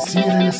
سيرة يا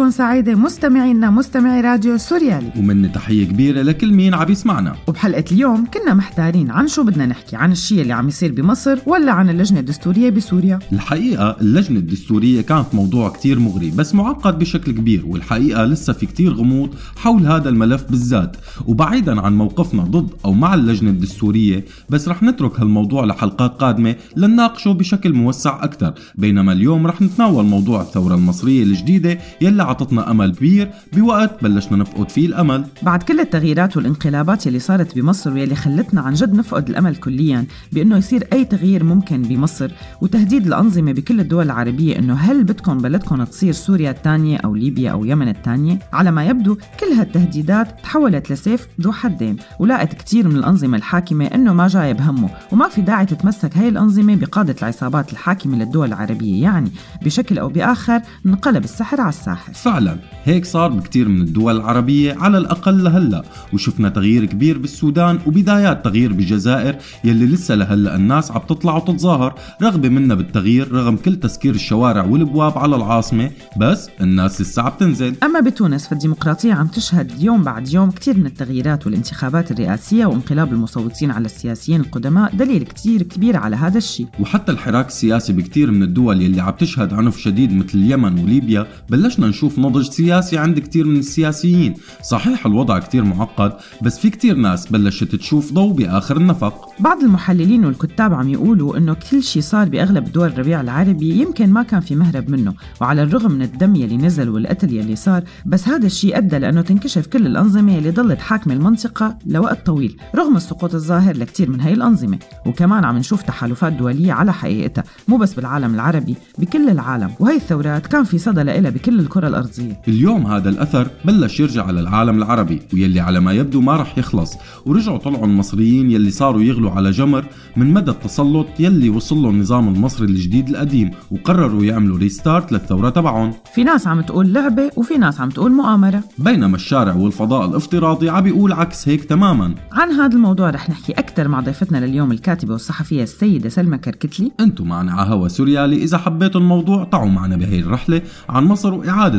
اوقاتكم سعيدة مستمعينا مستمعي راديو سوريالي. ومني تحية كبيرة لكل مين عم يسمعنا. وبحلقة اليوم كنا محتارين عن شو بدنا نحكي عن الشيء اللي عم يصير بمصر ولا عن اللجنة الدستورية بسوريا. الحقيقة اللجنة الدستورية كانت موضوع كتير مغري بس معقد بشكل كبير والحقيقة لسه في كتير غموض حول هذا الملف بالذات. وبعيدا عن موقفنا ضد أو مع اللجنة الدستورية بس رح نترك هالموضوع لحلقات قادمة لنناقشه بشكل موسع أكثر بينما اليوم رح نتناول موضوع الثورة المصرية الجديدة يلي عطتنا أمل كبير بوقت بلشنا نفقد فيه الأمل. بعد كل التغييرات والانقلابات يلي صارت بمصر واللي خلتنا عن جد نفقد الأمل كليا بأنه يصير أي تغيير ممكن بمصر وتهديد الأنظمة بكل الدول العربية إنه هل بدكم بلدكم تصير سوريا الثانية أو ليبيا أو يمن الثانية؟ على ما يبدو كل هالتهديدات تحولت لسيف ذو حدين ولاقت كثير من الأنظمة الحاكمة إنه ما جاي بهمه وما في داعي تتمسك هاي الأنظمة بقادة العصابات الحاكمة للدول العربية. يعني بشكل أو بآخر انقلب السحر على الساحر فعلا هيك صار بكتير من الدول العربية على الأقل لهلأ. وشفنا تغيير كبير بالسودان وبدايات تغيير بالجزائر يلي لسه لهلأ الناس عم تطلع وتتظاهر. رغبة منا بالتغيير رغم كل تسكير الشوارع والأبواب على العاصمة بس الناس لسه عم تنزل. أما بتونس فالديمقراطية عم تشهد يوم بعد يوم كتير من التغييرات والانتخابات الرئاسية وانقلاب المصوتين على السياسيين القدماء دليل كتير كبير على هذا الشيء. وحتى الحراك السياسي بكتير من الدول يلي عم تشهد عنف شديد مثل اليمن وليبيا بلشنا نشوف نضج سياسي عند كتير من السياسيين. صحيح الوضع كتير معقد بس في كتير ناس بلشت تشوف ضوء بآخر النفق. بعض المحللين والكتاب عم يقولوا إنه كل شيء صار بأغلب دول الربيع العربي يمكن ما كان في مهرب منه وعلى الرغم من الدم يلي نزل والقتل يلي صار بس هذا الشيء أدى لأنه تنكشف كل الأنظمة اللي ضلت حاكمة المنطقة لوقت طويل رغم السقوط الظاهر لكثير من هاي الأنظمة. وكمان عم نشوف تحالفات دولية على حقيقتها مو بس بالعالم العربي بكل العالم. وهي الثورات كان في صدى لها بكل الكرة الأرضية. اليوم هذا الأثر بلش يرجع على العالم العربي ويلي على ما يبدو ما رح يخلص. ورجعوا طلعوا المصريين يلي صاروا يغلوا على جمر من مدى التسلط يلي وصل له النظام المصري الجديد القديم وقرروا يعملوا ريستارت للثورة تبعهم. في ناس عم تقول لعبة وفي ناس عم تقول مؤامرة. بينما الشارع والفضاء الافتراضي عم بيقول عكس هيك تماما. عن هذا الموضوع رح نحكي أكثر مع ضيفتنا لليوم الكاتبة والصحفية السيدة سلمى كركتلي. أنتم معنا على هوا سوريالي إذا حبيتوا الموضوع تعوا معنا بهي الرحلة عن مصر وإعادة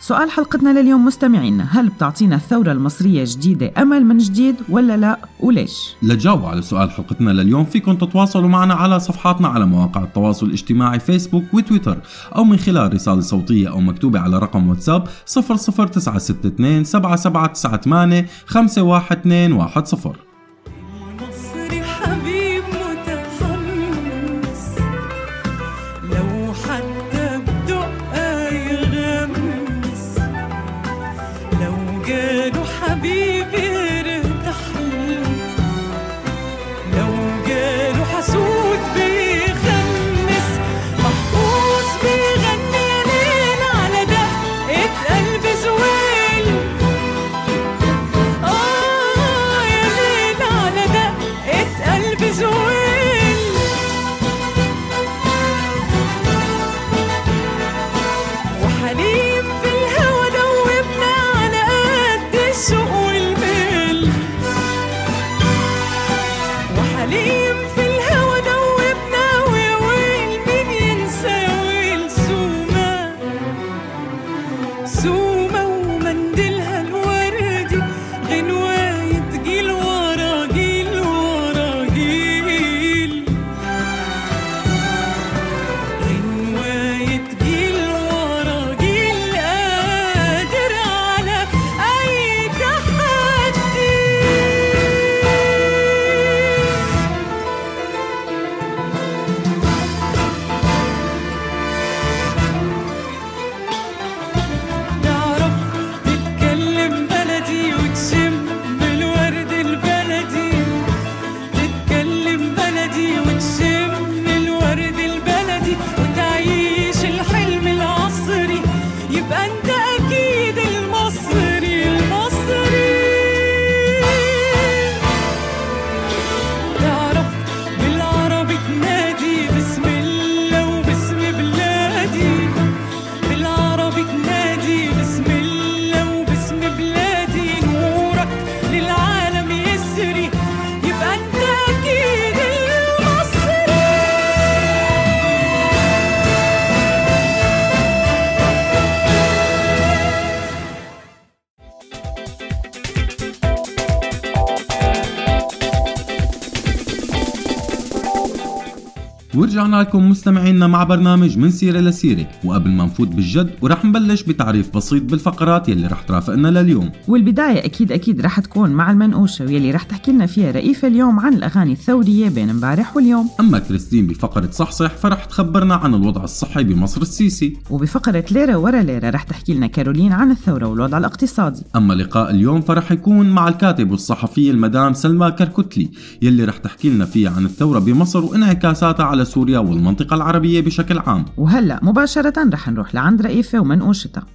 سؤال حلقتنا لليوم مستمعينا هل بتعطينا الثورة المصرية جديدة أمل من جديد ولا لا؟ وليش؟ لتجاوبوا على سؤال حلقتنا لليوم فيكم تتواصلوا معنا على صفحاتنا على مواقع التواصل الاجتماعي فيسبوك وتويتر أو من خلال رسالة صوتية أو مكتوبة على رقم واتساب 00962 7798 51210 ورجعنا لكم مستمعينا مع برنامج من سيرة لسيرة وقبل ما نفوت بالجد ورح نبلش بتعريف بسيط بالفقرات يلي رح ترافقنا لليوم. والبداية أكيد أكيد رح تكون مع المنقوشة واللي رح تحكي لنا فيها رئيفة اليوم عن الأغاني الثورية بين امبارح واليوم. أما كريستين بفقرة صحصح فرح تخبرنا عن الوضع الصحي بمصر السيسي. وبفقرة ليرة ورا ليرة رح تحكي لنا كارولين عن الثورة والوضع الاقتصادي. أما لقاء اليوم فرح يكون مع الكاتب والصحفية المدام سلمى كركتلي يلي رح تحكي لنا فيها عن الثورة بمصر وإنعكاساتها على سوريا والمنطقة العربية بشكل عام. وهلأ مباشرة رح نروح لعند رئيفة ومنقوشتها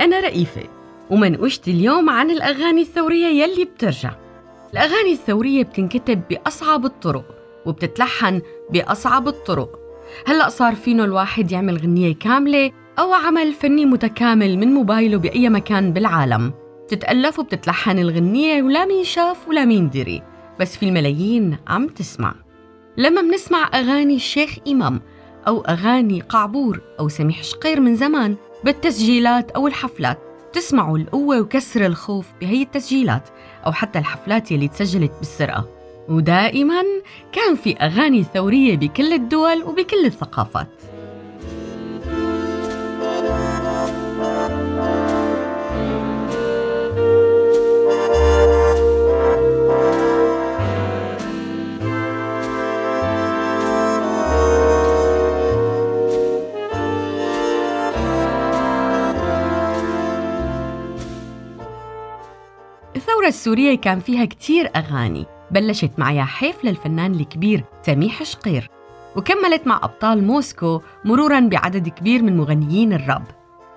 أنا رئيفة ومنقوشتي اليوم عن الأغاني الثورية يلي بترجع. الأغاني الثورية بتنكتب بأصعب الطرق وبتتلحن بأصعب الطرق. هلأ صار فينه الواحد يعمل غنية كاملة أو عمل فني متكامل من موبايله بأي مكان بالعالم. بتتألف وبتتلحن الغنية ولا مين شاف ولا مين دري بس في الملايين عم تسمع. لما بنسمع أغاني الشيخ إمام أو أغاني قعبور أو سميح شقير من زمان بالتسجيلات أو الحفلات. تسمعوا القوة وكسر الخوف بهي التسجيلات أو حتى الحفلات يلي تسجلت بالسرقة. ودائما كان في أغاني ثورية بكل الدول وبكل الثقافات. الثورة السورية كان فيها كتير أغاني. بلشت مع يا حيف للفنان الكبير سميح شقير. وكملت مع أبطال موسكو مرورا بعدد كبير من مغنيين الراب.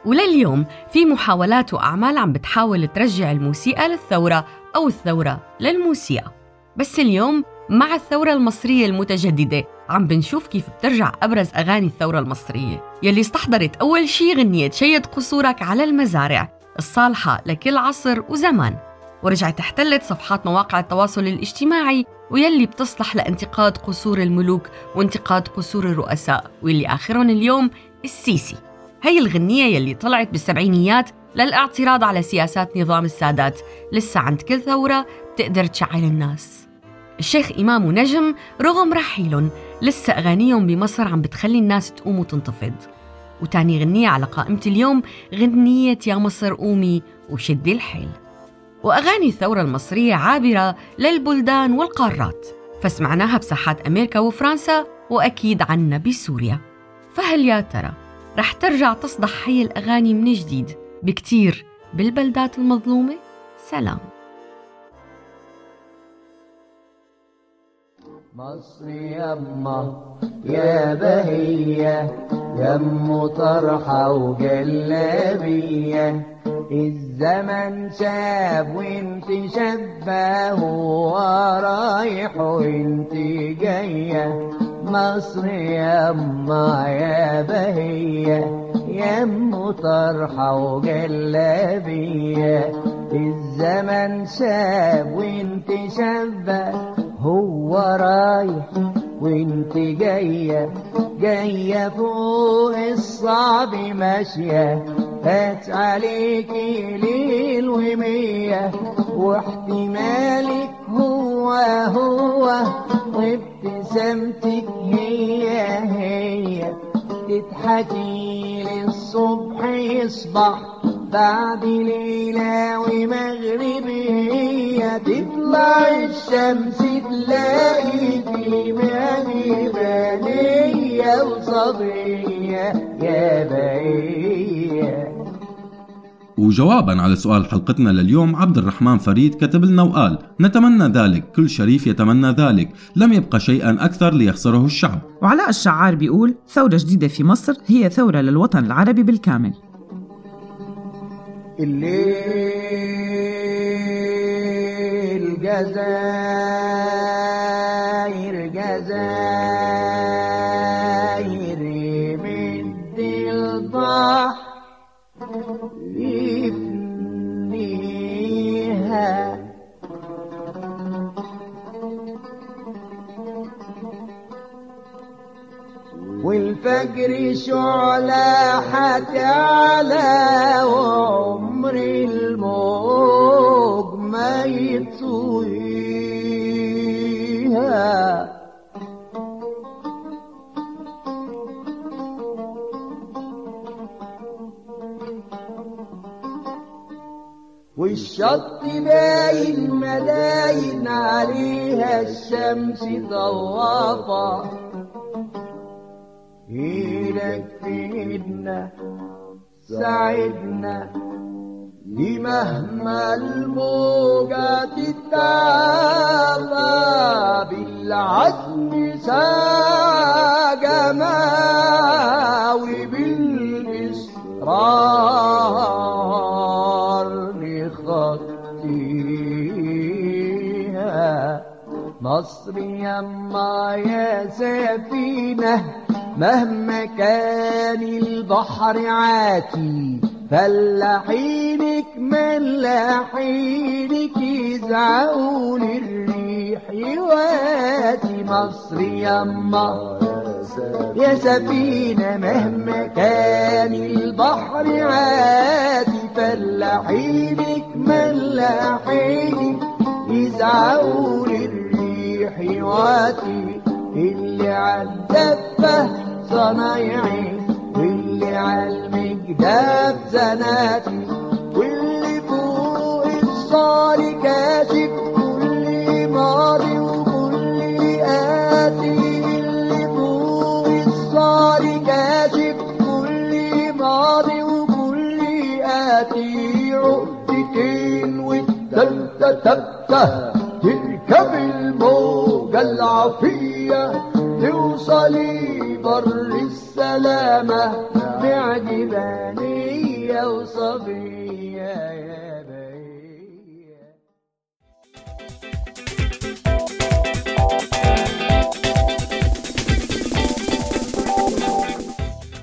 ولليوم في محاولات وأعمال عم بتحاول ترجع الموسيقى للثورة أو الثورة للموسيقى. بس اليوم مع الثورة المصرية المتجددة عم بنشوف كيف بترجع أبرز أغاني الثورة المصرية. يلي استحضرت أول شي غنية شيد قصورك على المزارع الصالحة لكل عصر وزمان. ورجعت احتلت صفحات مواقع التواصل الاجتماعي ويلي بتصلح لانتقاد قصور الملوك وانتقاد قصور الرؤساء واللي آخرهم اليوم السيسي. هي الغنية يلي طلعت بالسبعينيات للاعتراض على سياسات نظام السادات. لسه عند كل ثورة بتقدر تشعل الناس. الشيخ إمام ونجم رغم رحيلهم لسه أغانيهم بمصر عم بتخلي الناس تقوم وتنتفض. وتاني غنية على قائمة اليوم غنية يا مصر قومي وشدي الحيل. وأغاني الثورة المصرية عابرة للبلدان والقارات. فسمعناها بساحات أمريكا وفرنسا وأكيد عنا بسوريا. فهل يا ترى رح ترجع تصدح هي الأغاني من جديد بكتير بالبلدات المظلومة؟ سلام. مصر يما يا بهية يم طرحة وجلابية الزمن شاب وانت شابة هو رايح وانت جاية مصر يما يا بهية يم طرحة وجلابية الزمن شاب وانت شابة هو رايح وانت جاية جاية فوق الصعب ماشية هات عليكي ليل ومية واحتمالك هو هو وابتسامتك هي هي. تضحكي للصبح يصبح بعد ليلة ومغربية تطلع الشمس تلاقي في مغربانية وصبية يا بهية وجوابا على سؤال حلقتنا لليوم عبد الرحمن فريد كتب لنا وقال نتمنى ذلك كل شريف يتمنى ذلك لم يبقى شيئا أكثر ليخسره الشعب. وعلاء الشعار بيقول ثورة جديدة في مصر هي ثورة للوطن العربي بالكامل. الليل جزائر جزائر مد البحر لفنيها والفجر شعلة حتعلى وهم وعمر الموج ما يطويها والشط باين ملاين عليها الشمس طوافة إيدك في ايدنا ساعدنا. لمهما الموجة تتعبى بالعزم ساجما وبالإصرار نخطيها مصر يما يا سفينة مهما كان البحر عاتي ملاحينك يزعقوا للريح يواتي مصر يما يا سفينة مهما كان البحر عاتي فلاحينك ملاحينك يزعقوا للريح يواتي اللي عالدفة صنايعي واللي عالمجداب زناتي واللي الصار كاشف كل ماضي وكل آتي. اللي فوق الصار كاشف كل ماضي وكل آتي. عقدتين والتالتة تالتة تركب الموجة العافية. توصلي بر السلامة معجبانية وصبية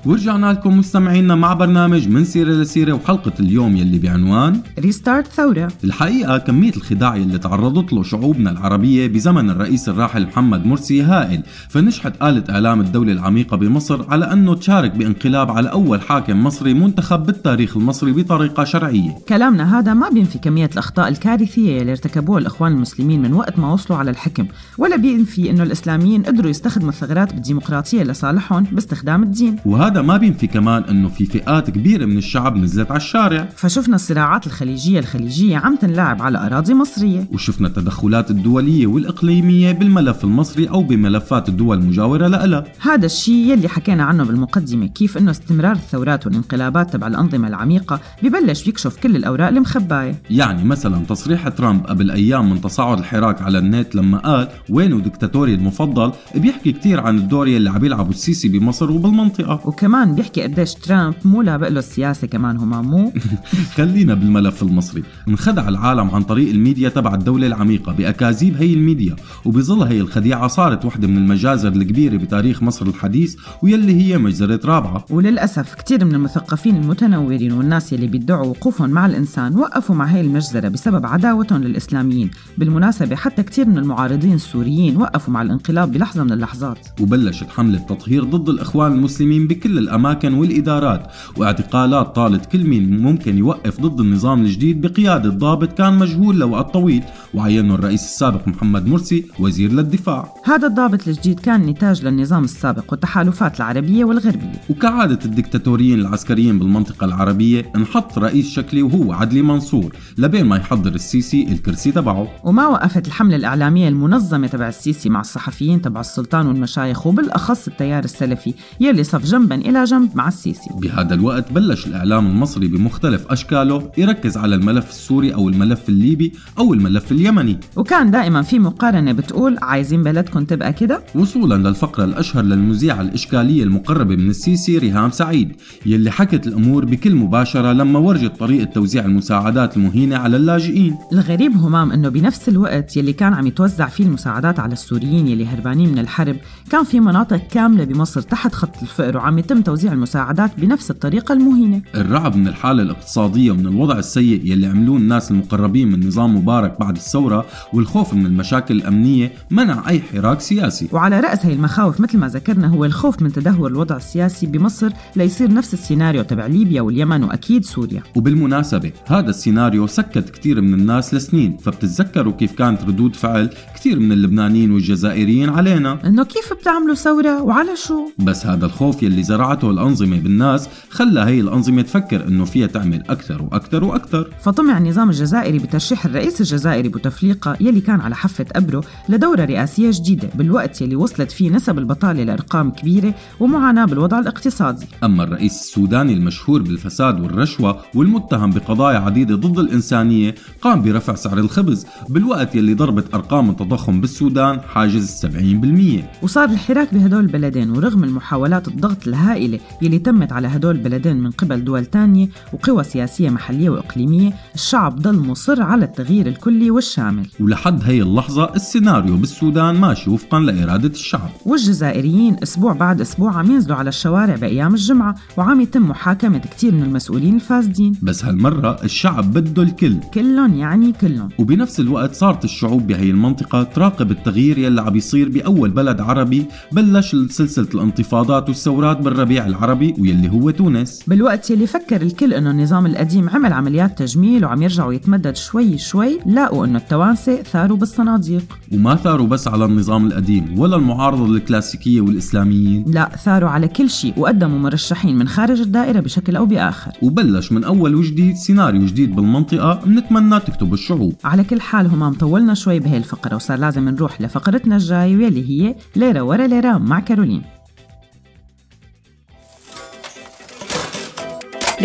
ورجعنا لكم مستمعينا مع برنامج من سيرة لسيرة وحلقة اليوم يلي بعنوان ريستارت ثورة الحقيقة كمية الخداع اللي تعرضت له شعوبنا العربية بزمن الرئيس الراحل محمد مرسي هائل فنجحت آلة إعلام الدولة العميقة بمصر على أنه تشارك بانقلاب على أول حاكم مصري منتخب بالتاريخ المصري بطريقة شرعية. كلامنا هذا ما بينفي كمية الأخطاء الكارثية اللي ارتكبوها الإخوان المسلمين من وقت ما وصلوا على الحكم ولا بينفي أنه الإسلاميين قدروا يستخدموا الثغرات بالديمقراطية لصالحهم باستخدام الدين. وهذا ما بينفي كمان أنه في فئات كبيرة من الشعب نزلت على الشارع. فشفنا الصراعات الخليجية الخليجية عم تنلعب على أراضي مصرية. وشفنا التدخلات الدولية والإقليمية بالملف المصري أو بملفات الدول المجاورة لها. هذا الشيء يلي حكينا عنه بالمقدمة كيف أنه استمرار الثورات والانقلابات تبع الأنظمة العميقة ببلش يكشف كل الأوراق المخباية. يعني مثلا تصريح ترامب قبل أيام من تصاعد الحراك على النت لما قال وينه دكتاتوري المفضل؟ بيحكي كتير عن الدور يلي عم يلعبه السيسي بمصر وبالمنطقة. وكمان بيحكي قديش ترامب مو لابق له السياسة كمان هما مو. خلينا بالملف المصري. انخدع العالم عن طريق الميديا تبع الدولة العميقة بأكاذيب هي الميديا وبظل هي الخديعة صارت واحدة من المجازر الكبيرة بتاريخ مصر الحديث ويلي هي مجزرة رابعة. وللأسف كتير من المثقفين المتنورين والناس يلي بيدعوا وقوفهم مع الإنسان وقفوا مع هاي المجزرة بسبب عداوتهم للإسلاميين. بالمناسبة حتى كتير من المعارضين السوريين وقفوا مع الانقلاب بلحظة من اللحظات. وبلشت حملة تطهير ضد الإخوان المسلمين بكل الأماكن والإدارات واعتقالات طالت كل مين ممكن يوقف ضد النظام الجديد بقيادة ضابط كان مجهول لوقت طويل وعينه الرئيس السابق محمد مرسي وزير للدفاع. هذا الضابط الجديد كان نتاج للنظام السابق والتحالفات العربية والغربية. وكعادة الدكتاتوريين العسكريين بالمنطقة العربية انحط رئيس شكلي وهو عدلي منصور لبين ما يحضر السيسي الكرسي تبعه. وما وقفت الحملة الإعلامية المنظمة تبع السيسي مع الصحفيين تبع السلطان والمشايخ وبالأخص التيار السلفي يلي صف جنبا إلى جنب مع السيسي. بهذا الوقت بلش الإعلام المصري بمختلف أشكاله يركز على الملف السوري أو الملف الليبي أو الملف اليمني. وكان دائما في مقارنة بتقول عايزين بلدكم تبقى كده؟ وصولا للفقرة الأشهر للمذيعة الإشكالية المقربة من السيسي ريهام سعيد يلي حكت الأمور بكل مباشرة لما ورجت طريقة توزيع المساعدات المهينة على اللاجئين. الغريب همام إنه بنفس الوقت يلي كان عم يتوزع فيه المساعدات على السوريين يلي هربانين من الحرب كان في مناطق كاملة بمصر تحت خط الفقر وعم يتم توزيع المساعدات بنفس الطريقة المهينة. الرعب من الحالة الاقتصادية ومن الوضع السيء يلي عملوه الناس المقربين من نظام مبارك بعد الثورة والخوف من المشاكل الأمنية منع أي حراك سياسي. وعلى رأس هي المخاوف مثل ما ذكرنا هو الخوف من تدهور الوضع السياسي بمصر ليصير نفس السيناريو تبع ليبيا واليمن وأكيد سوريا. وبالمناسبة هذا السيناريو سكت كتير من الناس لسنين فبتتذكروا كيف كانت ردود فعل كتير من اللبنانيين والجزائريين علينا؟ إنه كيف بتعملوا ثورة وعلى شو؟ بس هذا الخوف يلي زرعته الأنظمة بالناس خلى هي الأنظمة تفكر إنه فيها تعمل أكثر وأكثر وأكثر. فطمع النظام الجزائري بترشيح الرئيس الجزائري بوتفليقة يلي كان على حافة أبرو لدورة رئاسية جديدة بالوقت يلي وصلت فيه نسب البطالة لأرقام كبيرة ومعاناة بالوضع الاقتصادي. أما الرئيس السوداني المشهور بالفساد والرشوة والمتهم بقضايا عديدة ضد الإنسانية قام برفع سعر الخبز بالوقت يلي ضربت أرقام التضخم بالسودان حاجز 70% وصار الحراك بهدول البلدين ورغم المحاولات الضغط الهائلة يلي تمت على هدول البلدين من قبل دول تانية وقوى سياسية محلية وإقليمية الشعب ضل مصر على التغيير الكلي والشامل. ولحد هي اللحظة السيناريو بالسودان ماشي وفقا لإرادة الشعب. والجزائريين أسبوع بعد أسبوع عم ينزلوا على الشوارع بأيام الجمعة وعم يتم محاكمة كتير من المسؤولين الفاسدين. بس هالمرة الشعب بده الكل. كلهم يعني كلهم. وبنفس الوقت صارت الشعوب بهي المنطقة تراقب التغيير يلي عم يصير بأول بلد عربي بلش سلسلة الانتفاضات والثورات بالربيع العربي واللي هو تونس. بالوقت يلي فكر الكل إنه النظام القديم عمل عمليات تجميل وعم يرجعوا يتمدد شوي شوي لاقوا إنه التوانسة ثاروا بالصناديق. وما ثاروا بس على النظام القديم ولا المعارضة الكلاسيكية والإسلاميين. لا ثاروا على كل شيء وقدموا مرشحين من خارج الدائرة بشكل أو بآخر. وبلش من أول وجديد سيناريو جديد بالمنطقة بنتمنى تكتب الشعوب. على كل حال همام طولنا شوي بهي الفقره وصار لازم نروح لفقرتنا الجاية واللي هي ليرة ورا ليرة مع كارولين.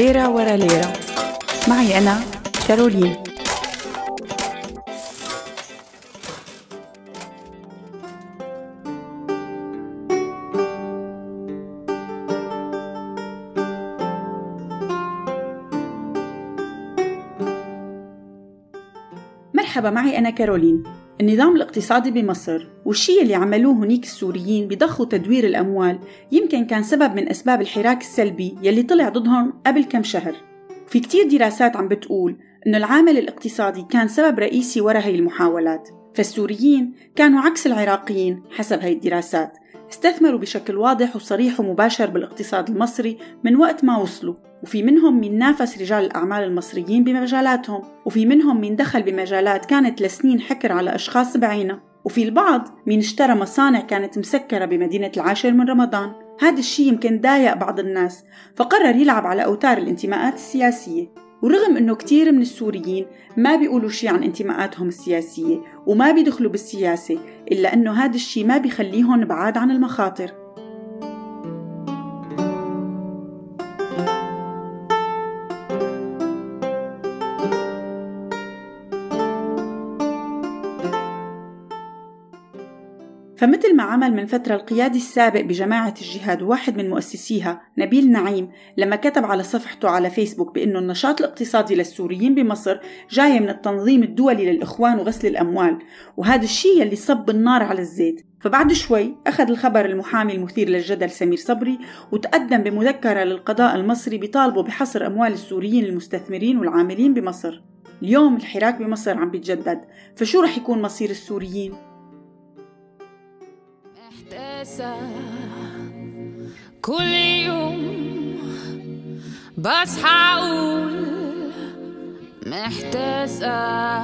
ليرة ورا ليرة. معي أنا كارولين. مرحبا معي أنا كارولين. النظام الاقتصادي بمصر والشيء اللي عملوه هنيك السوريين بضخوا تدوير الأموال يمكن كان سبب من أسباب الحراك السلبي يلي طلع ضدهم قبل كم شهر. في كتير دراسات عم بتقول إنه العامل الاقتصادي كان سبب رئيسي ورا هي المحاولات فالسوريين كانوا عكس العراقيين حسب هي الدراسات. استثمروا بشكل واضح وصريح ومباشر بالاقتصاد المصري من وقت ما وصلوا وفي منهم من نافس رجال الأعمال المصريين بمجالاتهم وفي منهم من دخل بمجالات كانت لسنين حكر على أشخاص بعينها وفي البعض من اشترى مصانع كانت مسكرة بمدينة العاشر من رمضان. هذا الشيء يمكن ضايق بعض الناس فقرر يلعب على أوتار الانتماءات السياسية. ورغم إنه كتير من السوريين ما بيقولوا شيء عن انتماءاتهم السياسية وما بيدخلوا بالسياسة إلا إنه هذا الشيء ما بيخليهم بعاد عن المخاطر. فمثل ما عمل من فترة القيادي السابق بجماعة الجهاد وواحد من مؤسسيها نبيل نعيم لما كتب على صفحته على فيسبوك بأنه النشاط الاقتصادي للسوريين بمصر جاي من التنظيم الدولي للإخوان وغسل الأموال وهذا الشيء اللي صب النار على الزيت فبعد شوي أخذ الخبر المحامي المثير للجدل سمير صبري وتقدم بمذكرة للقضاء المصري بيطالبوا بحصر أموال السوريين المستثمرين والعاملين بمصر اليوم الحراك بمصر عم بيتجدد فشو رح يكون مصير السوريين؟ محتاسة كل يوم بصحى أقول محتاسة.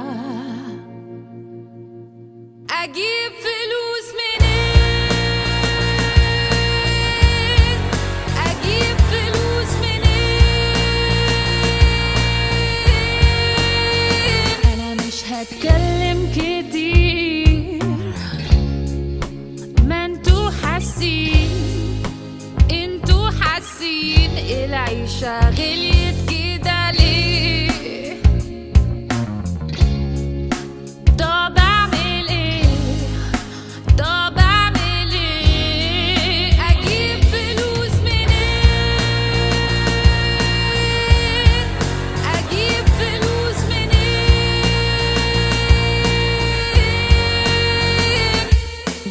أجيب فلوس شاغل يتجيد عليه طب اعمل إيه طب اعمل إيه أجيب فلوس منين؟ أجيب فلوس منين؟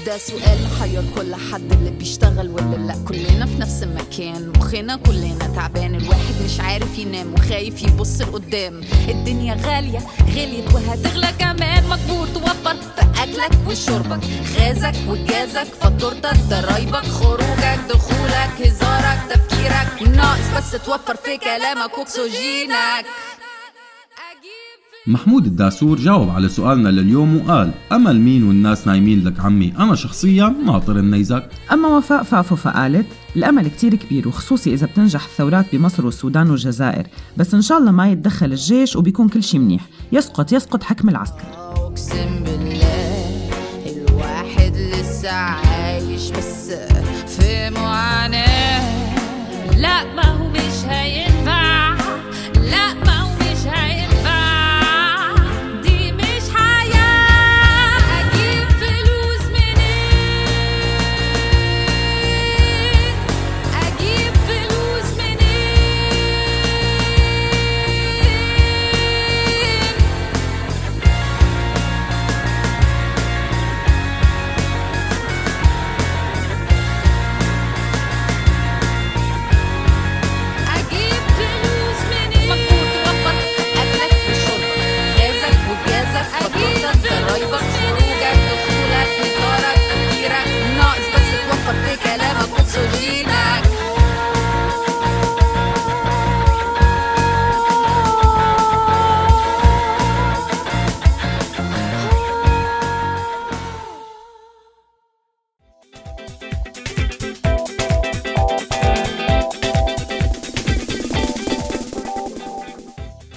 ده سؤال محير كل حد اللي بيشتغل ولا لا؟ كلنا في نفس المكان مخنا كلنا تعبان الواحد مش عارف ينام وخايف يبص لقدام. الدنيا غالية غليت وهتغلى كمان. مجبور توفر في أكلك وشربك غازك وجازك فاتورتك ضرايبك خروجك دخولك هزارك تفكيرك. ناقص بس توفر في كلامك وأكسجينك. محمود الداسور جاوب على سؤالنا لليوم وقال أمل مين والناس نايمين لك عمي أنا شخصيا ناطر النيزك. أما وفاء فافو فقالت الأمل كتير كبير وخصوصي إذا بتنجح الثورات بمصر والسودان والجزائر. بس إن شاء الله ما يتدخل الجيش وبيكون كل شي منيح. يسقط يسقط حكم العسكر. أقسم بالله الواحد لسه عايش بس في معاناة. لا ما هو مش هينفع. لا ما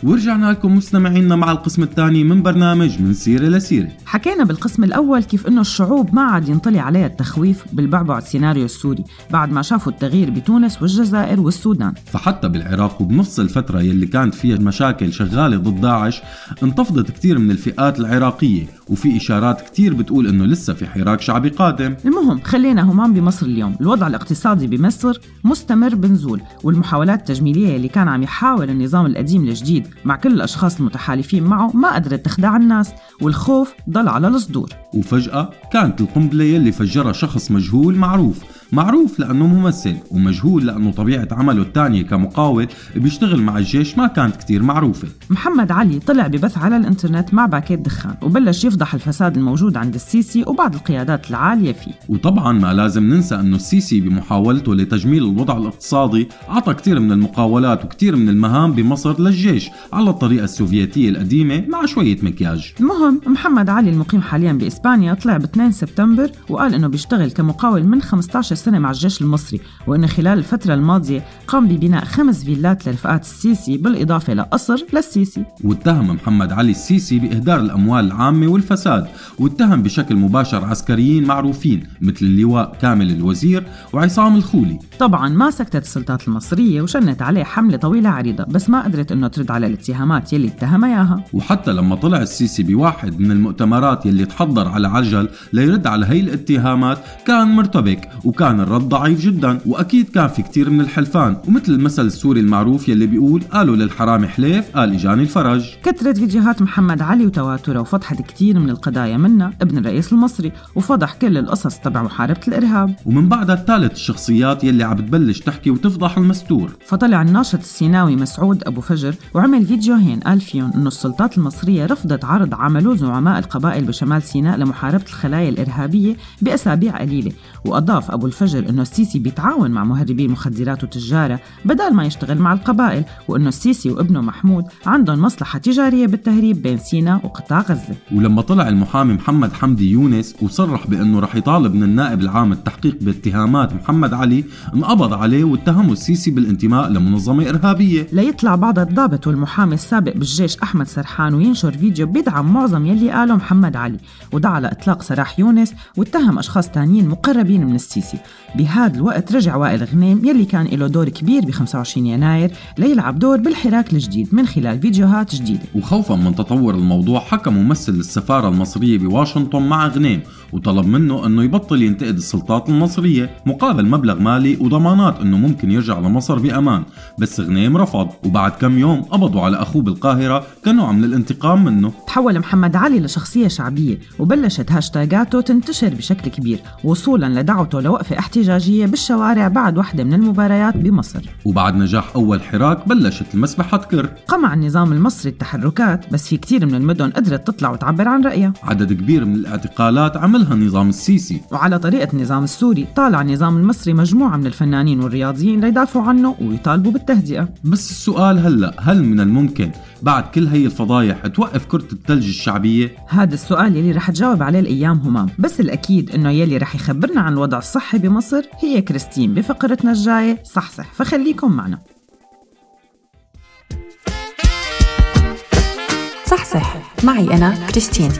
ورجعنا لكم مستمعينا مع القسم الثاني من برنامج من سيرة لسيرة. حكينا بالقسم الأول كيف إنه الشعوب ما عاد ينطلي عليها التخويف بالبعبع السيناريو السوري بعد ما شافوا التغيير بتونس والجزائر والسودان. فحتى بالعراق وبنفس الفترة يلي كانت فيها مشاكل شغالة ضد داعش انتفضت كتير من الفئات العراقية وفي إشارات كتير بتقول إنه لسه في حراك شعبي قادم. المهم خلينا همان بمصر اليوم. الوضع الاقتصادي بمصر مستمر بنزول والمحاولات التجميلية اللي كان عم يحاول النظام القديم الجديد مع كل الأشخاص المتحالفين معه ما قدرت تخدع الناس والخوف ضل على الصدور. وفجأة كانت القنبلة يلي فجرها شخص مجهول معروف معروف لأنه ممثل ومجهول لأنه طبيعة عمله الثانية كمقاول بيشتغل مع الجيش ما كانت كتير معروفة. محمد علي طلع ببث على الإنترنت مع باكيت دخان وبلش يفضح الفساد الموجود عند السيسي وبعض القيادات العالية فيه. وطبعا ما لازم ننسى إنه السيسي بمحاولته لتجميل الوضع الاقتصادي عطى كتير من المقاولات وكتير من المهام بمصر للجيش على الطريقة السوفيتية القديمة مع شوية مكياج. المهم محمد علي المقيم حاليا بإسبانيا طلع ب 2 سبتمبر وقال إنه بيشتغل كمقاول من 15 سنة مع الجيش المصري وإنه خلال الفترة الماضية قام ببناء خمس فيلات لرفقات السيسي بالإضافة لقصر للسيسي. واتهم محمد علي السيسي بإهدار الأموال العامة والفساد واتهم بشكل مباشر عسكريين معروفين مثل اللواء كامل الوزير وعصام الخولي. طبعا ما سكتت السلطات المصرية وشنت عليه حملة طويلة عريضة بس ما قدرت إنه ترد على الاتهامات يلي اتهمها إياها. وحتى لما طلع السيسي بواحد من المؤتمرات يلي تحضر على عجل ليرد على هي الاتهامات كان مرتبك وكان الرد ضعيف جدا وأكيد كان في كتير من الحلفان ومثل المثل السوري المعروف يلي بيقول قالوا للحرامي حليف قال اجاني الفرج. كثرت فيديوهات محمد علي وتواتره وفضحت كتير من القضايا منها ابن الرئيس المصري وفضح كل القصص تبع محاربة الإرهاب. ومن بعدها ثالث الشخصيات يلي عم تبلش تحكي وتفضح المستور. فطلع الناشط السيناوي مسعود أبو فجر وعمل فيديوهين قال فيهم إنه السلطات المصرية رفضت عرض عملوه زعماء القبائل بشمال سيناء لمحاربة الخلايا الإرهابية بأسابيع قليلة وأضاف أبو الفجر إنه السيسي بيتعاون مع مهربي المخدرات وتجارة بدل ما يشتغل مع القبائل وإنه السيسي وابنه محمود عندهم مصلحة تجارية بالتهريب بين سيناء وقطاع غزة. ولما طلع المحامي محمد حمدي يونس وصرح بأنه رح يطالب من النائب العام التحقيق باتهامات محمد علي انقبض عليه واتهمه السيسي بالانتماء لمنظمة إرهابية. ليطلع بعض الضابط والمحامي السابق بالجيش أحمد سرحان وينشر فيديو بيدعم معظم يلي قاله محمد علي ودعا لإطلاق سراح يونس واتهم أشخاص تانيين مقربين من السيسي. بهذا الوقت رجع وائل غنيم يلي كان له دور كبير ب 25 يناير ليلعب دور بالحراك الجديد من خلال فيديوهات جديدة. وخوفا من تطور الموضوع حكى ممثل السفارة المصرية بواشنطن مع غنيم وطلب منه إنه يبطل ينتقد السلطات المصرية مقابل مبلغ مالي وضمانات إنه ممكن يرجع لمصر بأمان. بس غنيم رفض وبعد كم يوم قبضوا على أخوه بالقاهرة كنوع من الانتقام منه. تحول محمد علي لشخصية شعبية وبلشت هاشتاجاته تنتشر بشكل كبير وصولا لدعوته لوقفة احتجاجية بالشوارع بعد واحدة من المباريات بمصر. وبعد نجاح أول حراك بلشت المسبحة تكر. قمع النظام المصري التحركات بس في كتير من المدن قدرت تطلع وتعبر عن رأيها. عدد كبير من الاعتقالات عملها النظام السيسي. وعلى طريقة النظام السوري طالع النظام المصري مجموعة من الفنانين والرياضيين ليدافعوا عنه ويطالبوا بالتهدئة. بس السؤال هلأ هل من الممكن بعد كل هي الفضايح توقف كرة الثلج الشعبية؟ هذا السؤال يلي رح تجاوب عليه الأيام همام بس الأكيد إنه يلي رح يخبرنا عن الوضع الصحي بمصر هي كريستين بفقرتنا الجاية. صحصح فخليكم معنا. صحصح معي أنا كريستين.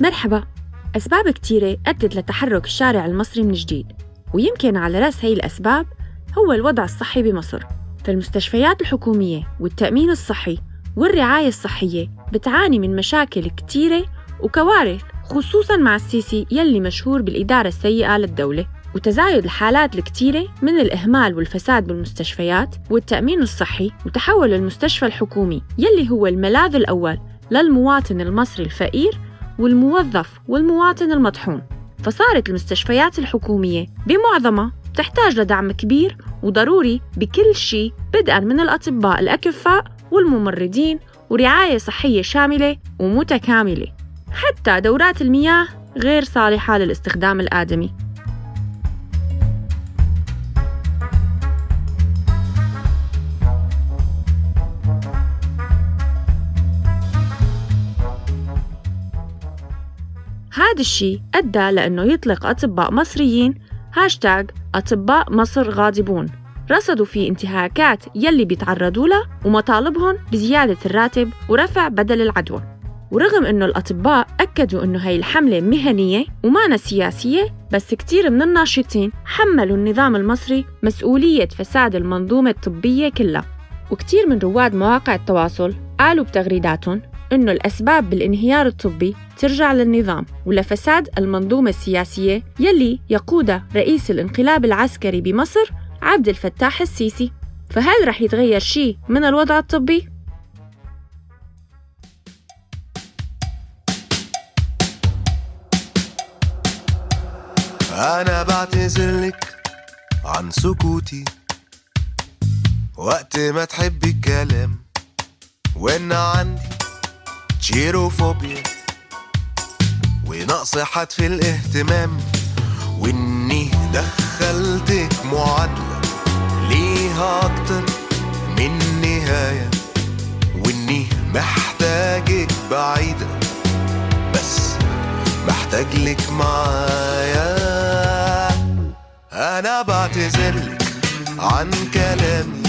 مرحبا. أسباب كتيرة أدت لتحرك الشارع المصري من جديد ويمكن على رأس هي الأسباب هو الوضع الصحي بمصر. فالمستشفيات الحكومية والتأمين الصحي والرعاية الصحية بتعاني من مشاكل كتيرة وكوارث خصوصاً مع السيسي يلي مشهور بالإدارة السيئة للدولة. وتزايد الحالات الكتيرة من الإهمال والفساد بالمستشفيات والتأمين الصحي وتحول المستشفى الحكومي يلي هو الملاذ الأول للمواطن المصري الفقير والموظف والمواطن المطحون. فصارت المستشفيات الحكومية بمعظمها تحتاج لدعم كبير وضروري بكل شيء بدءا من الأطباء الأكفاء والممرضين ورعاية صحية شاملة ومتكاملة. حتى دورات المياه غير صالحة للاستخدام الآدمي. هذا الشيء أدى لأنه يطلق أطباء مصريين. هاشتاج أطباء مصر غاضبون. رصدوا في انتهاكات يلي بيتعرضوا لها ومطالبهم بزيادة الراتب ورفع بدل العدوى. ورغم إنه الأطباء أكدوا إنه هي الحملة مهنية ومانا سياسية بس كتير من الناشطين حملوا النظام المصري مسؤولية فساد المنظومة الطبية كلها. وكتير من رواد مواقع التواصل قالوا بتغريداتهم إنه الأسباب بالانهيار الطبي ترجع للنظام ولفساد المنظومة السياسية يلي يقودها رئيس الانقلاب العسكري بمصر عبد الفتاح السيسي فهل رح يتغير شيء من الوضع الطبي؟ أنا بعتذرلك عن سكوتي وقت ما تحبي الكلام وإن عندي تشيروفوبيا ونقص حد في الاهتمام. وإني دخلتك معادلة. ليها أكتر من نهاية. وإني محتاجك بعيدة. بس محتاج لك معايا. أنا بعتذرلك عن كلامي.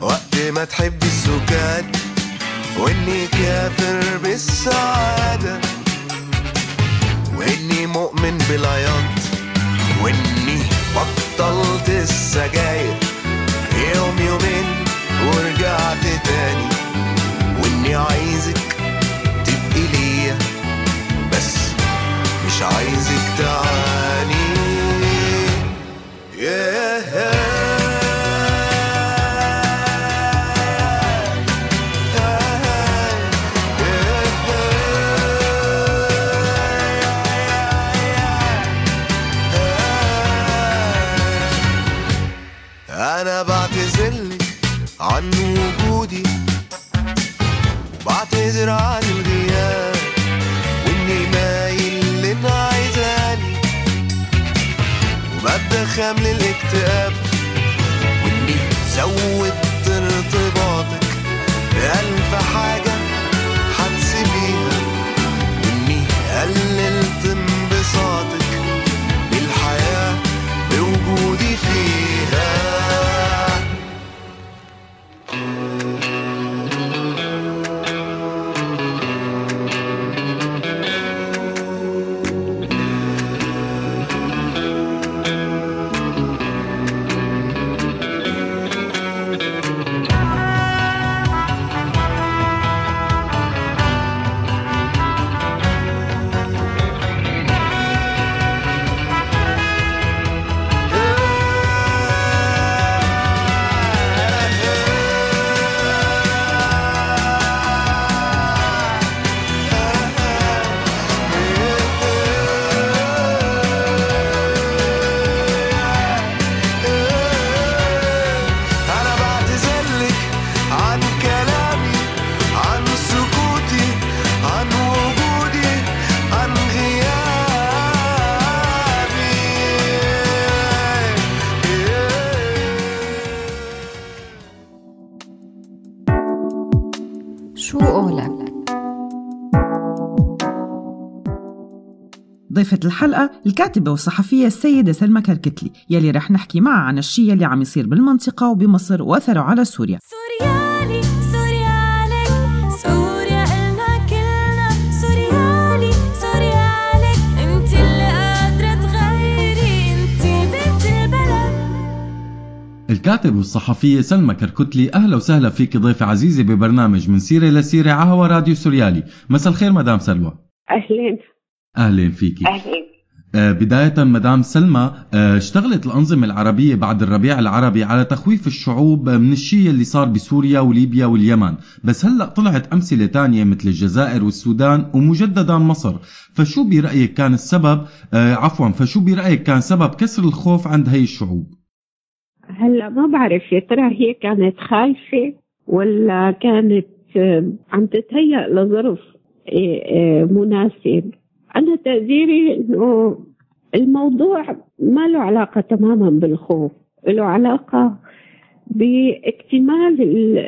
وقت ما تحبي السكات. وإني كافر بالسعادة. وإني مؤمن بالعياط. وإني بطلت السجاير. يوم يومين ورجعت تاني. وإني عايزك تبقي ليا. بس مش عايزك تعاني ضيفة الحلقة الكاتبة والصحفية السيدة سلمى كركتلي يلي رح نحكي معها عن الشيء اللي عم يصير بالمنطقة وبمصر وأثره على سوريا. سوريالي سوريالك سوريا إلنا كلنا. سوريالي سوريالك أنت اللي قادرة تغيري. أنت بنت البلد. الكاتب والصحفية سلمى كركتلي أهلا وسهلا فيك ضيفة عزيزة ببرنامج من سيرة لسيرة عهوى راديو سوريالي. مساء الخير مدام سلوى. أهلين. أهلين فيكي. أهلين آه، بداية مدام سلمى آه، اشتغلت الأنظمة العربية بعد الربيع العربي على تخويف الشعوب من الشيء اللي صار بسوريا وليبيا واليمن. بس هلأ طلعت أمثلة تانية مثل الجزائر والسودان ومجددا مصر. فشو برأيك كان السبب؟ آه، عفوا فشو برأيك كان سبب كسر الخوف عند هي الشعوب؟ هلأ ما بعرف يا ترى هي كانت خايفة ولا كانت عم تتهيأ لظرف مناسب؟ أنا تقديري إنه الموضوع ما له علاقة تماما بالخوف له علاقة باكتمال ال-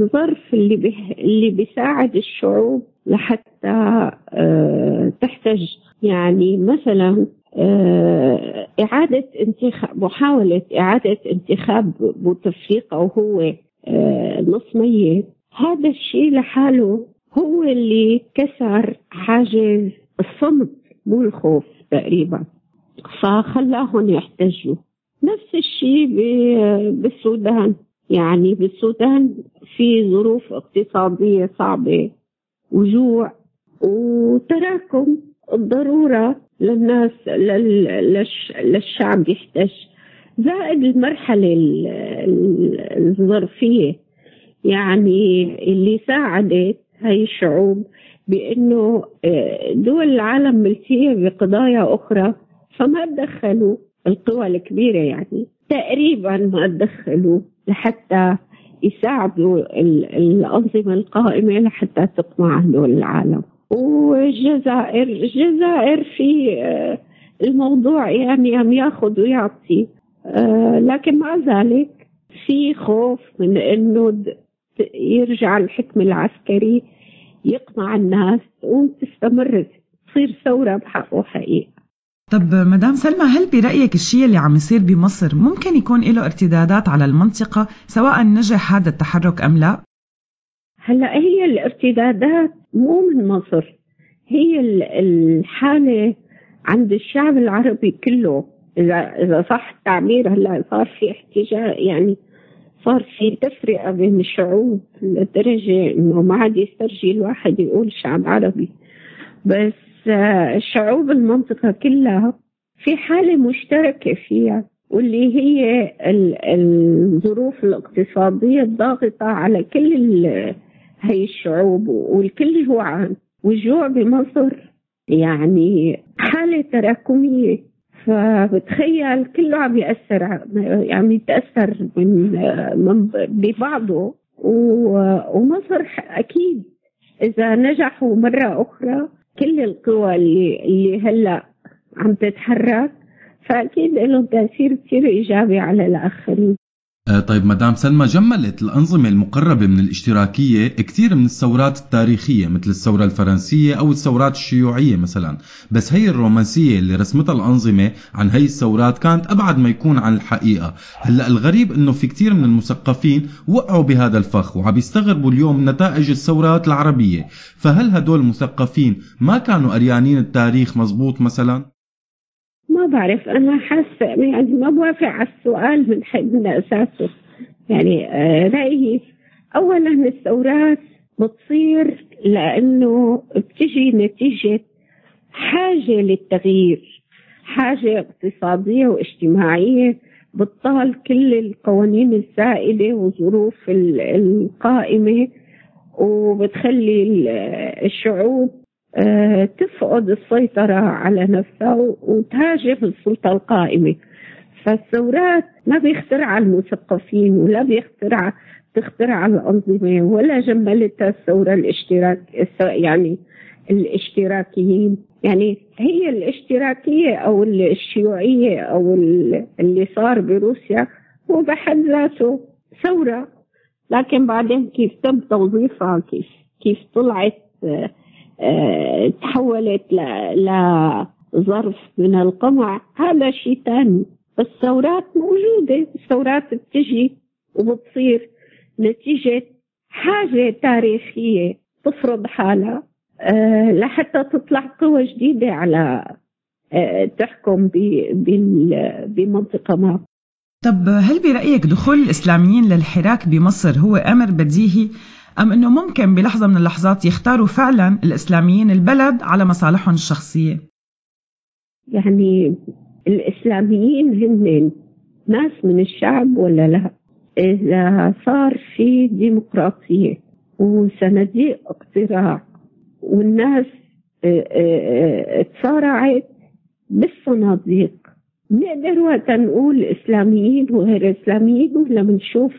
الظرف اللي اللي بيساعد الشعوب لحتى آه، تحتج. يعني مثلا آه، إعادة انتخاب محاولة إعادة انتخاب بوتفليقة وهو آه، نص ميت هذا الشيء لحاله هو اللي كسر حاجز الصمت مو الخوف تقريبا. فخلاهم يحتجوا. نفس الشيء بالسودان. يعني بالسودان في ظروف اقتصادية صعبة وجوع وتراكم. الضرورة للناس لل- للش للشعب يحتج. زائد المرحلة ال- ال- الظرفية. يعني اللي ساعدت هاي الشعوب بأنه آه، دول العالم ملتية بقضايا أخرى فما تدخلوا القوى الكبيرة يعني. تقريبا ما تدخلوا لحتى يساعدوا ال- الأنظمة القائمة لحتى تقمع دول العالم. والجزائر الجزائر في آه، الموضوع يعني عم ياخذ ويعطي. آه، لكن مع ذلك في خوف من إنه يرجع الحكم العسكري يقمع الناس وتستمر تصير ثورة بحقه حقيقه طب مدام سلمى هل برأيك الشيء اللي عم يصير بمصر ممكن يكون له ارتدادات على المنطقة سواء نجح هذا التحرك أم لا؟ هلأ هي الارتدادات مو من مصر هي ال- الحالة عند الشعب العربي كله اذا إذا صح التعبير هلأ صار في احتجاج يعني صار في تفرقة بين الشعوب لدرجة إنه ما عاد يسترجي الواحد يقول شعب عربي. بس آه، شعوب المنطقة كلها في حالة مشتركة فيها واللي هي ال- الظروف الاقتصادية الضاغطة على كل هي الشعوب والكل جوعان. والجوع بمصر يعني حالة تراكمية. فبتخيل كله عم يأثر عم يتأثر من من ببعضه ومصر أكيد إذا نجحوا مرة أخرى كل القوى اللي اللي هلأ عم تتحرك فأكيد لهم تأثير كثير إيجابي على الآخرين. طيب مدام سلمى جملت الأنظمة المقربة من الاشتراكية كثير من الثورات التاريخية مثل الثورة الفرنسية أو الثورات الشيوعية مثلا. بس هي الرومانسية اللي رسمتها الأنظمة عن هي الثورات كانت أبعد ما يكون عن الحقيقة. هلأ الغريب أنه في كثير من المثقفين وقعوا بهذا الفخ وعم يستغربوا اليوم نتائج الثورات العربية. فهل هدول المثقفين ما كانوا قريانين التاريخ مزبوط مثلا؟ ما بعرف أنا حاسة يعني ما بوافق على السؤال من من أساسه. يعني آه، رأيي اولا الثورات بتصير لأنه بتجي نتيجة حاجة للتغيير حاجة اقتصادية واجتماعية بتطال كل القوانين السائده والظروف ال- القائمة وبتخلي ال- الشعوب تفقد السيطرة على نفسها وتهاجم السلطة القائمة. فالثورات ما بيخترعها المثقفين ولا بيخترع تخترع الأنظمة ولا جملتها الثورة الاشتراك يعني الاشتراكيين. يعني هي الاشتراكية أو الشيوعية أو ال- اللي صار بروسيا هو بحد ذاته ثورة. لكن بعدين كيف تم توظيفها؟ كيف كيف طلعت؟ آه، آه، تحولت ل- لظرف من القمع هذا شيء ثاني الثورات موجودة الثورات بتجي وبتصير نتيجة حاجة تاريخية تفرض حالها. آه، لحتى تطلع قوى جديدة على آه، تحكم بمنطقة ما. طب هل برأيك دخول الإسلاميين للحراك بمصر هو أمر بديهي أم أنه ممكن بلحظة من اللحظات يختاروا فعلا الإسلاميين البلد على مصالحهم الشخصية؟ يعني الإسلاميين هن ناس من الشعب ولا لا إذا صار في ديمقراطية وصناديق اقتراع والناس آه، آه، تصارعت بالصناديق نقدر وقت نقول إسلاميين وغير إسلاميين ولا بنشوف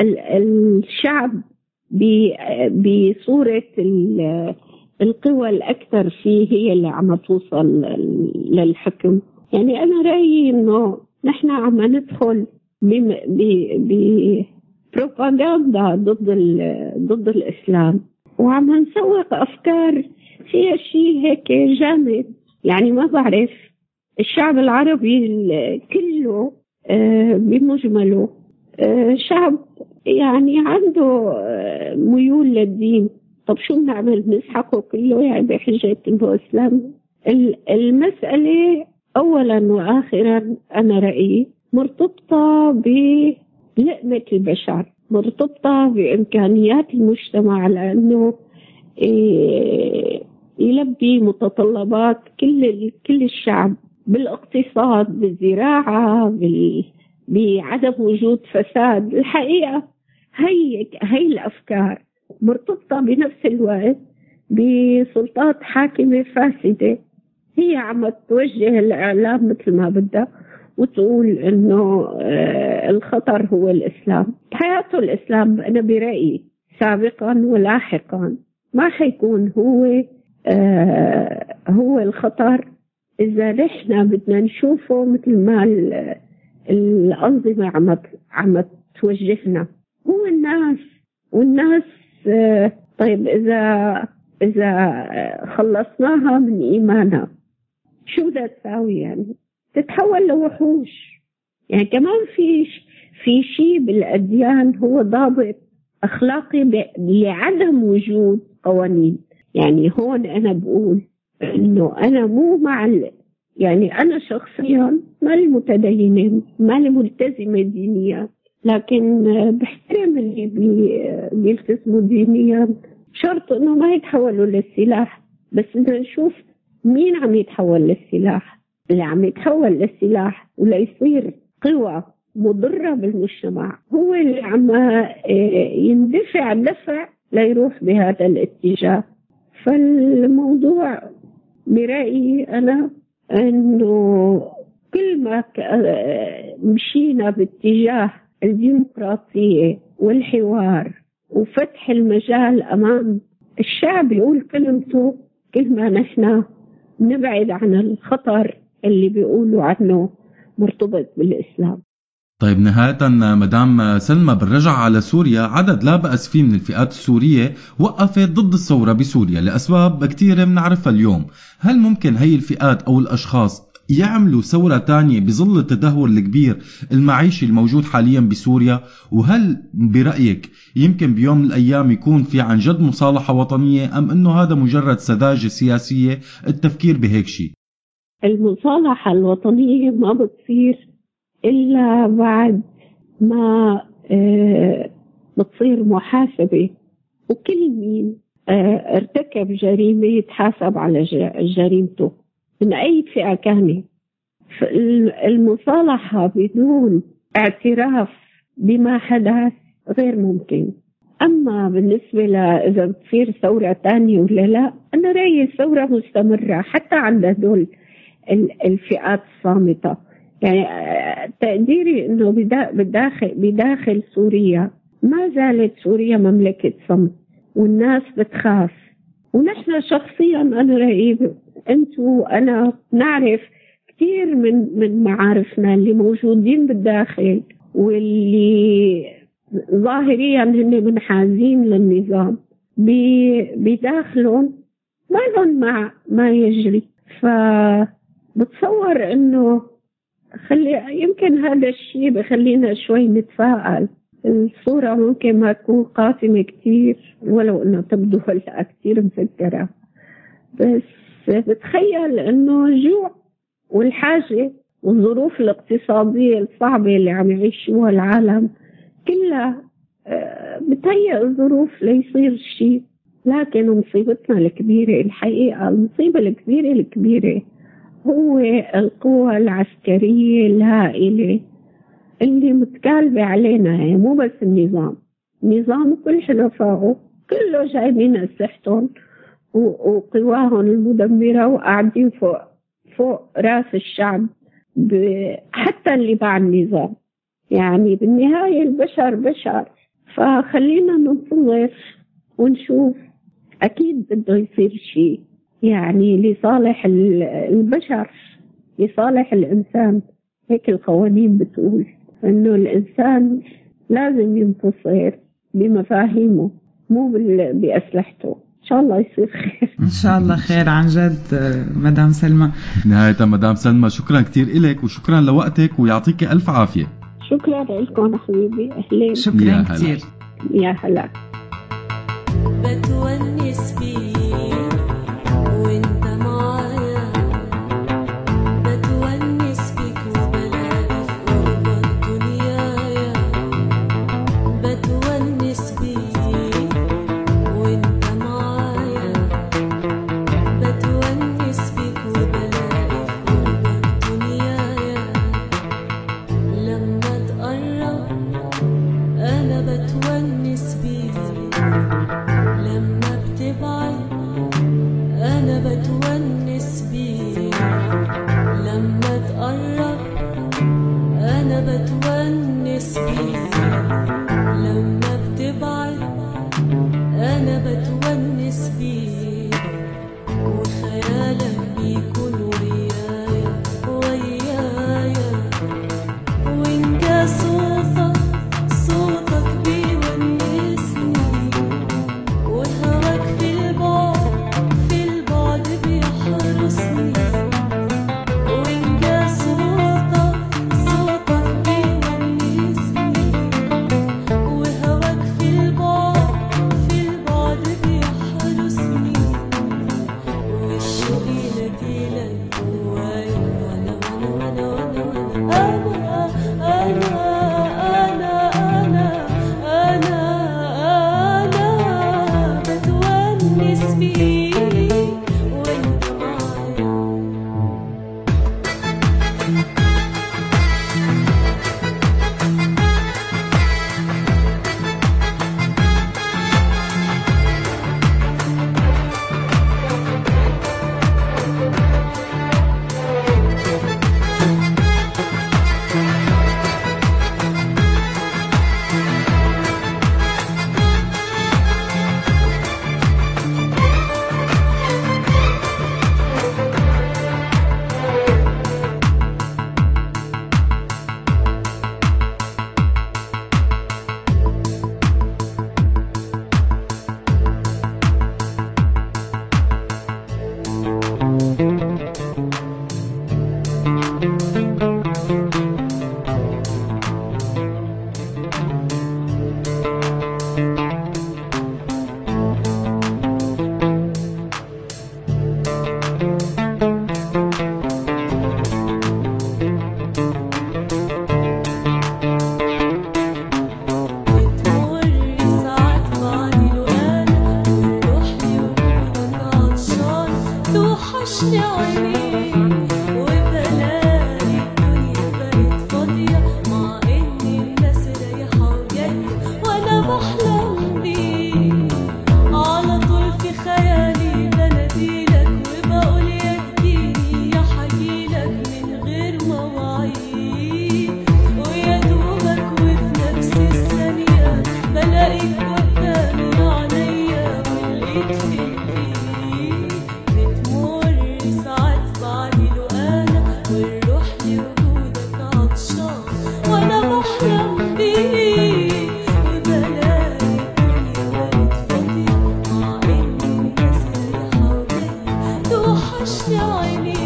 ال- الشعب بصورة ال- القوى الأكثر فيه هي اللي عم توصل للحكم. يعني أنا رأيي إنه نحن عم ندخل ببروباغندا ضد ضد الإسلام. وعم نسوق أفكار فيها شيء هيك جامد. يعني ما بعرف الشعب العربي ال- كله آه، بمجمله آه، شعب يعني عنده آه، ميول للدين. طب شو بنعمل؟ بنسحقه كله يعني بحجة انه اسلام ال- المسألة اولا واخرا أنا رأيي مرتبطة بلقمة البشر مرتبطة بإمكانيات المجتمع لأنه إيه، يلبي متطلبات كل كل الشعب بالاقتصاد بالزراعة بال بعدم وجود فساد. الحقيقة هي هي الأفكار مرتبطة بنفس الوقت بسلطات حاكمة فاسدة. هي عم توجه الإعلام مثل ما بدها وتقول إنه آه، الخطر هو الإسلام. حياته الإسلام أنا برأيي سابقا ولاحقا ما حيكون هو آه، هو الخطر. إذا نحن بدنا نشوفه مثل ما الأنظمة عم عم توجهنا هو الناس والناس آه، طيب إذا إذا آه، خلصناها من إيمانها شو بدها تساوي يعني؟ تتحول لوحوش يعني كمان في في شيء بالأديان هو ضابط أخلاقي لعدم وجود قوانين يعني هون أنا بقول إنه أنا مو مع. يعني أنا شخصيا ماني متدينة ماني ملتزمة دينيا لكن بحترم اللي بي... بيلتزموا دينيا. شرط إنه ما يتحولوا للسلاح بس بدنا نشوف مين عم يتحول للسلاح. اللي عم يتحول للسلاح وليصير قوى مضرة بالمجتمع هو اللي عم آه، يندفع دفع ليروح بهذا الاتجاه. فالموضوع برأيي أنا أنه كل ما آه، مشينا باتجاه الديمقراطية والحوار وفتح المجال أمام الشعب يقول كلمته كل ما نحن نبعد عن الخطر اللي بيقولوا عنه مرتبط بالإسلام. طيب نهاية مدام سلمى بالرجعة على سوريا عدد لا بأس فيه من الفئات السورية وقفت ضد الثورة بسوريا لأسباب كثيرة بنعرفها اليوم. هل ممكن هي الفئات أو الأشخاص يعملوا ثورة تانية بظل التدهور الكبير المعيشي الموجود حاليا بسوريا؟ وهل برأيك يمكن بيوم من الأيام يكون في عن جد مصالحة وطنية أم أنه هذا مجرد سذاجة سياسية؟ التفكير بهيك شيء. المصالحة الوطنية ما بتصير إلا بعد ما آه، بتصير محاسبة. وكل مين آه، ارتكب جريمة يتحاسب على جريمته. من أي فئة كانت؟ المصالحة بدون اعتراف بما حدث غير ممكن. أما بالنسبة ل إذا بتصير ثورة تانية ولا لا أنا رأيي الثورة مستمرة حتى عند هدول ال- الفئات الصامتة. يعني آه، تقديري إنه بدا- بداخل بداخل سوريا ما زالت سوريا مملكة صمت والناس بتخاف. ونحن شخصيا أنا رايي أنتو وأنا نعرف كثير من من معارفنا اللي موجودين بالداخل واللي ظاهريا هن منحازين للنظام. بداخلهم ما لهم مع ما يجري. فبتصور إنه خلي يمكن هذا الشيء بخلينا شوي نتفائل الصورة ممكن ما تكون قاتمة كتير ولو إنه تبدو هلأ كتير مسكرة بس بتخيل إنه الجوع والحاجة والظروف الاقتصادية الصعبة اللي عم يعيشوها العالم كلها آه، بتهيئ الظروف ليصير شيء. لكن مصيبتنا الكبيرة الحقيقة المصيبة الكبيرة الكبيرة هو القوى العسكرية الهائلة اللي متكالبة علينا هي مو بس النظام. النظام وكل حلفائه كله جايبين أسلحتهم وقواهم المدمرة وقاعدين فوق فوق رأس الشعب حتى اللي بعد النظام. يعني بالنهاية البشر بشر. فخلينا ننتظر ونشوف. أكيد بده يصير شيء. يعني لصالح ال- البشر لصالح الإنسان. هيك القوانين بتقول إنه الإنسان لازم ينتصر بمفاهيمه مو بأسلحته. إن شاء الله يصير خير. إن شاء الله خير عن جد مدام سلمى. نهاية مدام سلمى شكرا كتير إلك وشكرا لوقتك ويعطيك ألف عافية. شكرا لكم حبيبي أهلين. شكرا. كثير يا هلا. بتونس أنا 想你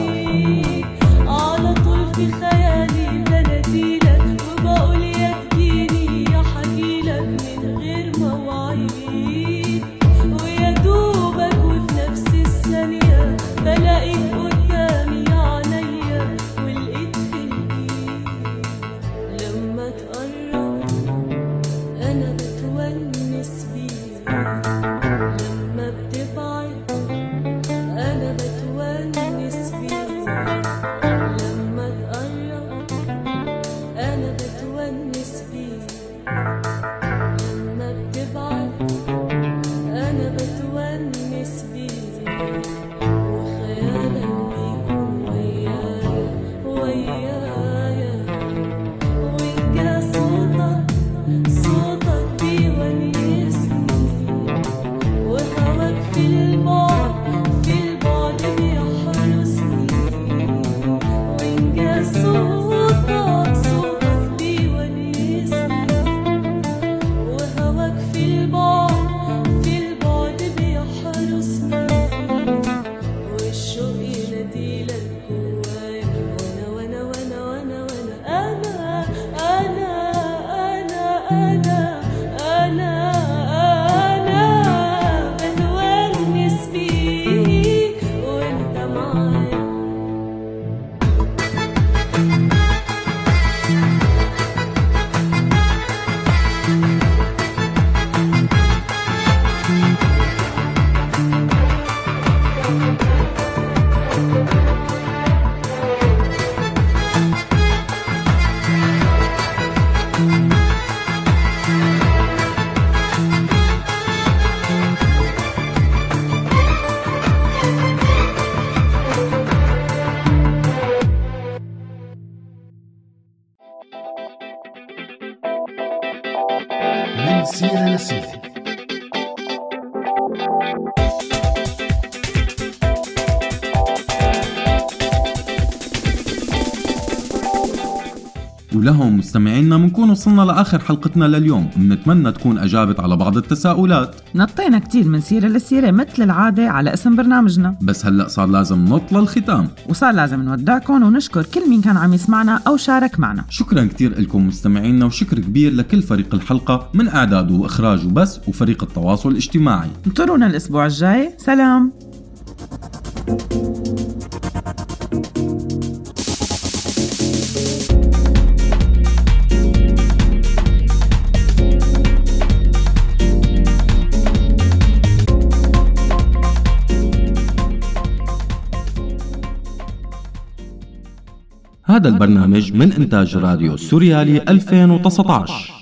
وصلنا لآخر حلقتنا لليوم. بنتمنى تكون أجابت على بعض التساؤلات. نطينا كتير من سيرة لسيرة مثل العادة على اسم برنامجنا. بس هلأ صار لازم نط للختام. وصار لازم نودعكم ونشكر كل مين كان عم يسمعنا أو شارك معنا. شكرا كتير لكم مستمعينا وشكر كبير لكل فريق الحلقة من إعداده وإخراجه بس وفريق التواصل الاجتماعي. انطرونا الأسبوع الجاي. سلام. هذا البرنامج من إنتاج راديو سوريالي 2019